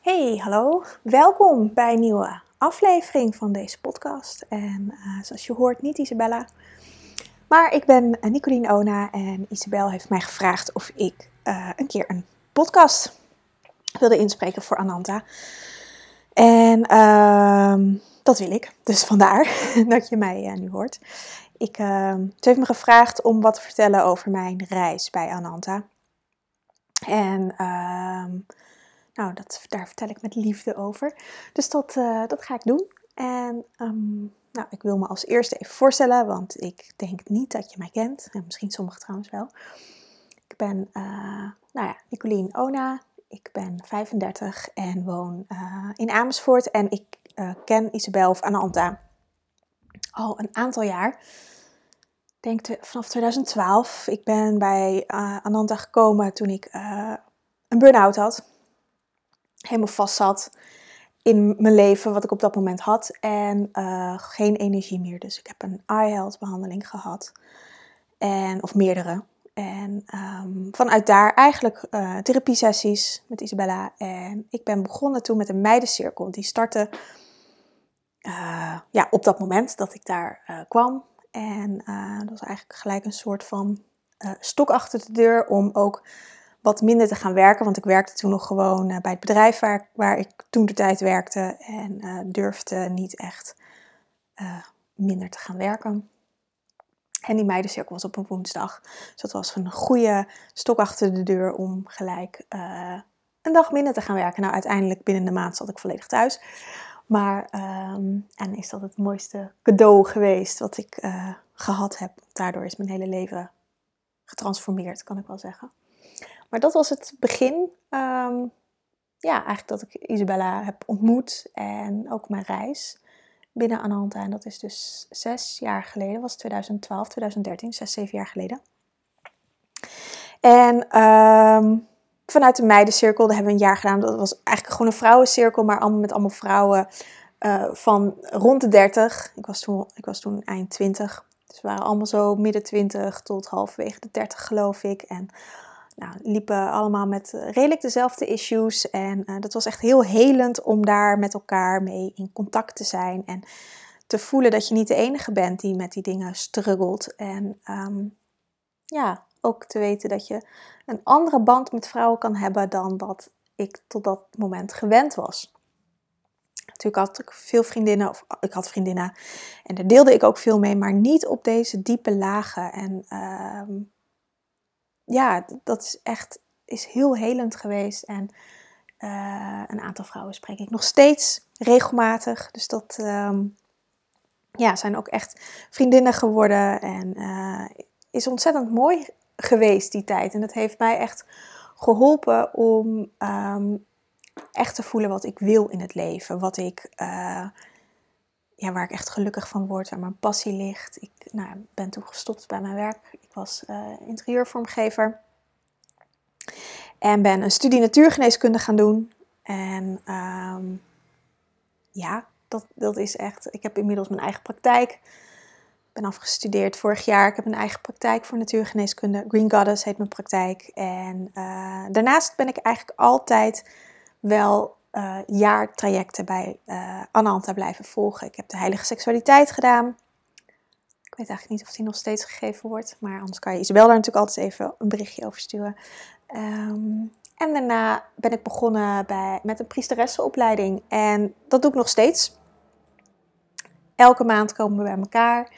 Hey, hallo. Welkom bij een nieuwe aflevering van deze podcast. En uh, zoals je hoort, niet Isabella. Maar ik ben Nicolien Ona en Isabel heeft mij gevraagd of ik uh, een keer een podcast wilde inspreken voor Ananta. En uh, dat wil ik, dus vandaar dat je mij nu hoort. Ik, ze heeft me gevraagd om wat te vertellen over mijn reis bij Ananta. En ehm, nou, dat, daar vertel ik met liefde over. Dus dat, uh, dat ga ik doen. En um, nou, ik wil me als eerste even voorstellen, want ik denk niet dat je mij kent. En misschien sommigen trouwens wel. Ik ben, uh, nou ja, Nicolien Ona. Ik ben 35 en woon uh, in Amersfoort. En ik ken Isabel of Ananta al een aantal jaar. Ik denk te, vanaf 2012. Ik ben bij Ananta gekomen toen ik een burn-out had helemaal vast zat in mijn leven, wat ik op dat moment had. En uh, geen energie meer. Dus ik heb een eye health behandeling gehad. En, of meerdere. En um, vanuit daar eigenlijk uh, therapie sessies met Isabella. En ik ben begonnen toen met een meidencirkel. Die startte uh, ja, op dat moment dat ik daar kwam. En dat was eigenlijk gelijk een soort van stok achter de deur om ook wat minder te gaan werken. Want ik werkte toen nog gewoon uh, bij het bedrijf waar, waar ik toen de tijd werkte. En uh, durfde niet echt uh, minder te gaan werken. En die meidencirkel was op een woensdag. Dus dat was een goede stok achter de deur om gelijk een dag minder te gaan werken. Nou, uiteindelijk binnen de maand zat ik volledig thuis. Maar, um, en is dat het mooiste cadeau geweest wat ik gehad heb. Daardoor is mijn hele leven getransformeerd, kan ik wel zeggen. Maar dat was het begin. Um, ja, eigenlijk dat ik Isabella heb ontmoet en ook mijn reis binnen Ananta. En dat is dus zes jaar geleden, was 2012, 2013, zes, zeven jaar geleden. En um, vanuit de meidencirkel, dat hebben we een jaar gedaan. Dat was eigenlijk gewoon een vrouwencirkel, maar allemaal met allemaal vrouwen uh, van rond de 30. Ik was toen, ik was toen eind 20. Dus we waren allemaal zo midden 20 tot halverwege de 30 geloof ik. En nou, liepen allemaal met eh, redelijk dezelfde issues. En uh, dat was echt heel helend om daar met elkaar mee in contact te zijn. En te voelen dat je niet de enige bent die met die dingen struggelt. En um, ja, ook te weten dat je een andere band met vrouwen kan hebben dan dat ik tot dat moment gewend was. Natuurlijk had ik veel vriendinnen, of ik had vriendinnen en daar deelde ik ook veel mee, maar niet op deze diepe lagen. En uh, ja, dat is echt is heel helend geweest. En uh, een aantal vrouwen spreek ik nog steeds regelmatig. Dus dat um, ja, zijn ook echt vriendinnen geworden. En uh, is ontzettend mooi geweest die tijd. En het heeft mij echt geholpen om um, echt te voelen wat ik wil in het leven. Wat ik, uh, ja, waar ik echt gelukkig van word, waar mijn passie ligt. Ik nou, ben toen gestopt bij mijn werk. Ik was uh, interieurvormgever. En ben een studie natuurgeneeskunde gaan doen. En um, ja, dat, dat is echt. Ik heb inmiddels mijn eigen praktijk. Ik ben afgestudeerd vorig jaar. Ik heb een eigen praktijk voor natuurgeneeskunde. Green Goddess heet mijn praktijk. En uh, daarnaast ben ik eigenlijk altijd wel uh, jaartrajecten bij uh, Ananta blijven volgen. Ik heb de heilige seksualiteit gedaan. Ik weet eigenlijk niet of die nog steeds gegeven wordt. Maar anders kan je Isabel daar natuurlijk altijd even een berichtje over sturen. Um, en daarna ben ik begonnen bij, met een priesteressenopleiding. En dat doe ik nog steeds. Elke maand komen we bij elkaar.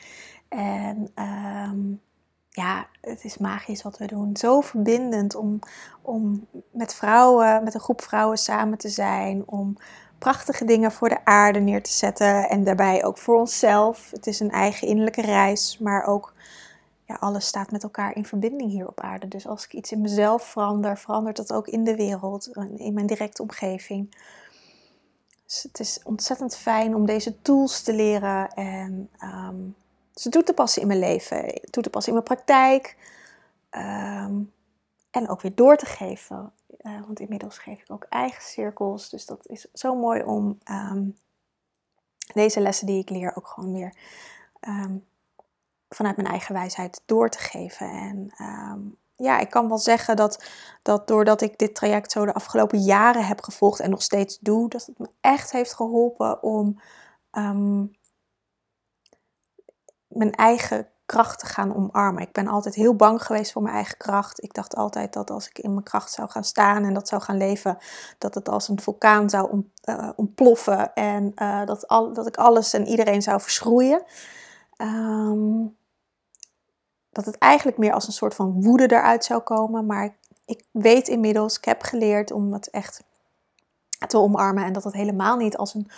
En um, ja, het is magisch wat we doen. Zo verbindend om, om met vrouwen, met een groep vrouwen samen te zijn. Om prachtige dingen voor de aarde neer te zetten. En daarbij ook voor onszelf. Het is een eigen innerlijke reis, maar ook ja, alles staat met elkaar in verbinding hier op aarde. Dus als ik iets in mezelf verander, verandert dat ook in de wereld, in mijn directe omgeving. Dus het is ontzettend fijn om deze tools te leren en um, ze toe te passen in mijn leven, toe te passen in mijn praktijk. Um, en ook weer door te geven. Uh, want inmiddels geef ik ook eigen cirkels. Dus dat is zo mooi om um, deze lessen die ik leer ook gewoon weer um, vanuit mijn eigen wijsheid door te geven. En ja, ik kan wel zeggen dat, dat doordat ik dit traject zo de afgelopen jaren heb gevolgd en nog steeds doe, dat het me echt heeft geholpen om ehm, mijn eigen kracht te gaan omarmen. Ik ben altijd heel bang geweest voor mijn eigen kracht. Ik dacht altijd dat als ik in mijn kracht zou gaan staan en dat zou gaan leven, dat het als een vulkaan zou uh, ontploffen en uh, dat, al, dat ik alles en iedereen zou verschroeien. Um, dat het eigenlijk meer als een soort van woede eruit zou komen. Maar ik weet inmiddels, ik heb geleerd om het echt te omarmen. En dat het helemaal niet als een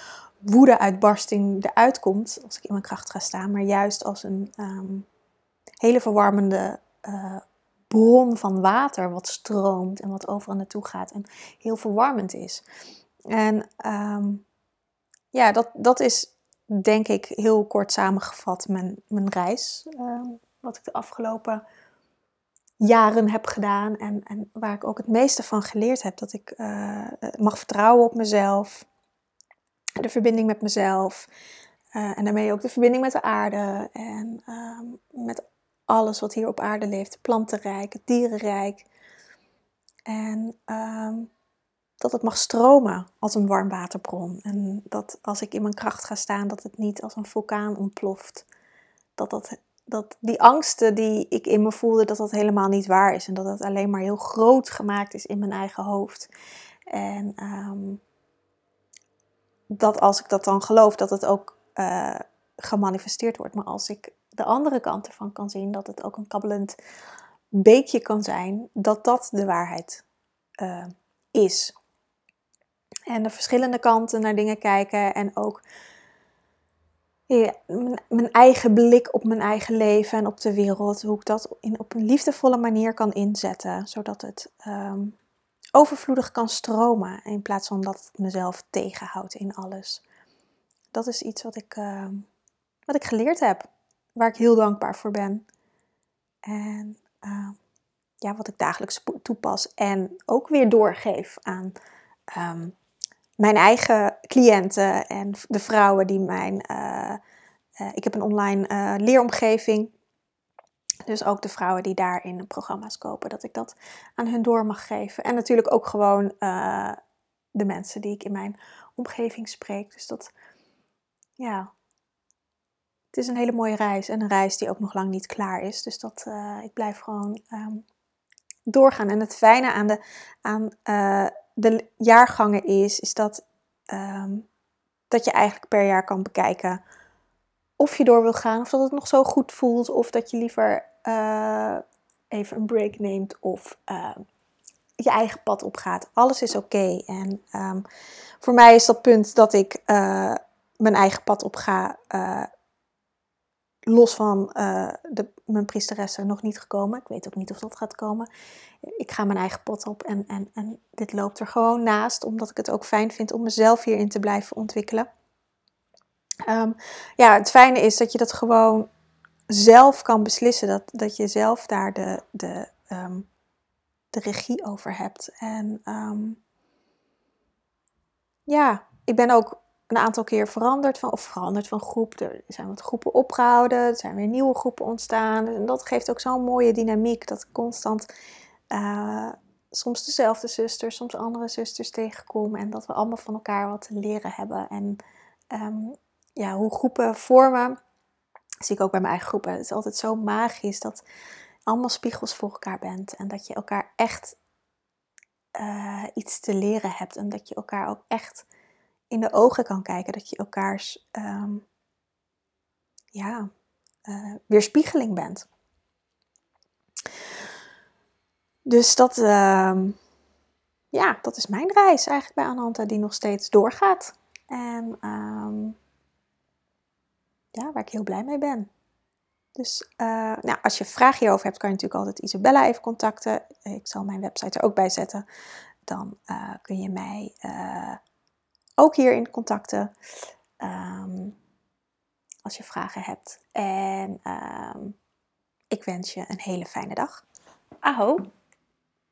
woede-uitbarsting eruit komt als ik in mijn kracht ga staan. Maar juist als een ehm, hele verwarmende uh, bron van water wat stroomt en wat overal naartoe gaat. En heel verwarmend is. En ehm, ja, dat, dat is denk ik heel kort samengevat mijn, mijn reis. Ehm, wat ik de afgelopen jaren heb gedaan en, en waar ik ook het meeste van geleerd heb. Dat ik uh, mag vertrouwen op mezelf, de verbinding met mezelf uh, en daarmee ook de verbinding met de aarde en uh, met alles wat hier op aarde leeft. plantenrijk, dierenrijk. En ehm, dat het mag stromen als een warmwaterbron. En dat als ik in mijn kracht ga staan, dat het niet als een vulkaan ontploft. Dat dat dat die angsten die ik in me voelde, dat dat helemaal niet waar is. En dat het alleen maar heel groot gemaakt is in mijn eigen hoofd. En ehm, dat als ik dat dan geloof, dat het ook uh, gemanifesteerd wordt. Maar als ik de andere kant ervan kan zien, dat het ook een kabbelend beekje kan zijn, dat dat de waarheid uh, is. En de verschillende kanten naar dingen kijken en ook mijn eigen blik op mijn eigen leven en op de wereld, hoe ik dat in, op een liefdevolle manier kan inzetten, zodat het um, overvloedig kan stromen in plaats van dat het mezelf tegenhoudt in alles. Dat is iets wat ik, uh, wat ik geleerd heb, waar ik heel dankbaar voor ben. En uh, ja, wat ik dagelijks toepas en ook weer doorgeef aan um, mijn eigen cliënten en de vrouwen die mijn. Uh, ik heb een online uh, leeromgeving. Dus ook de vrouwen die daarin programma's kopen, dat ik dat aan hun door mag geven. En natuurlijk ook gewoon de mensen die ik in mijn omgeving spreek. Dus dat, ja, het is een hele mooie reis. En een reis die ook nog lang niet klaar is. Dus dat, ik blijf gewoon um, doorgaan. En het fijne aan de, aan, de jaargangen is, is dat, ehm, dat je eigenlijk per jaar kan bekijken of je door wil gaan, of dat het nog zo goed voelt, of dat je liever uh, even een break neemt of uh, je eigen pad opgaat. Alles is oké. En um, voor mij is dat punt dat ik uh, mijn eigen pad op ga los van de, mijn priesteressen nog niet gekomen. Ik weet ook niet of dat gaat komen. Ik ga mijn eigen pot op en, en, en dit loopt er gewoon naast, omdat ik het ook fijn vind om mezelf hierin te blijven ontwikkelen. Um, ja, het fijne is dat je dat gewoon zelf kan beslissen, dat, dat je zelf daar de, de, um, de regie over hebt. En um, ja, ik ben ook een aantal keer veranderd van, of veranderd van groep. Er zijn wat groepen opgehouden, er zijn weer nieuwe groepen ontstaan. En dat geeft ook zo'n mooie dynamiek dat ik constant uh, soms dezelfde zusters, soms andere zusters tegenkom. En dat we allemaal van elkaar wat te leren hebben. En um, ja, hoe groepen vormen, zie ik ook bij mijn eigen groepen. Het is altijd zo magisch dat allemaal spiegels voor elkaar bent. En dat je elkaar echt uh, iets te leren hebt. En dat je elkaar ook echt in de ogen kan kijken. Dat je elkaars um, ja, uh, weerspiegeling bent. Dus dat, uh, ja, dat is mijn reis eigenlijk bij Ananta, die nog steeds doorgaat. En um, ja, waar ik heel blij mee ben. Dus uh, nou, als je vragen hierover hebt, kan je natuurlijk altijd Isabella even contacten. Ik zal mijn website er ook bij zetten. Dan uh, kun je mij uh, ook hierin contacten. Um, als je vragen hebt. En um, ik wens je een hele fijne dag. Aho!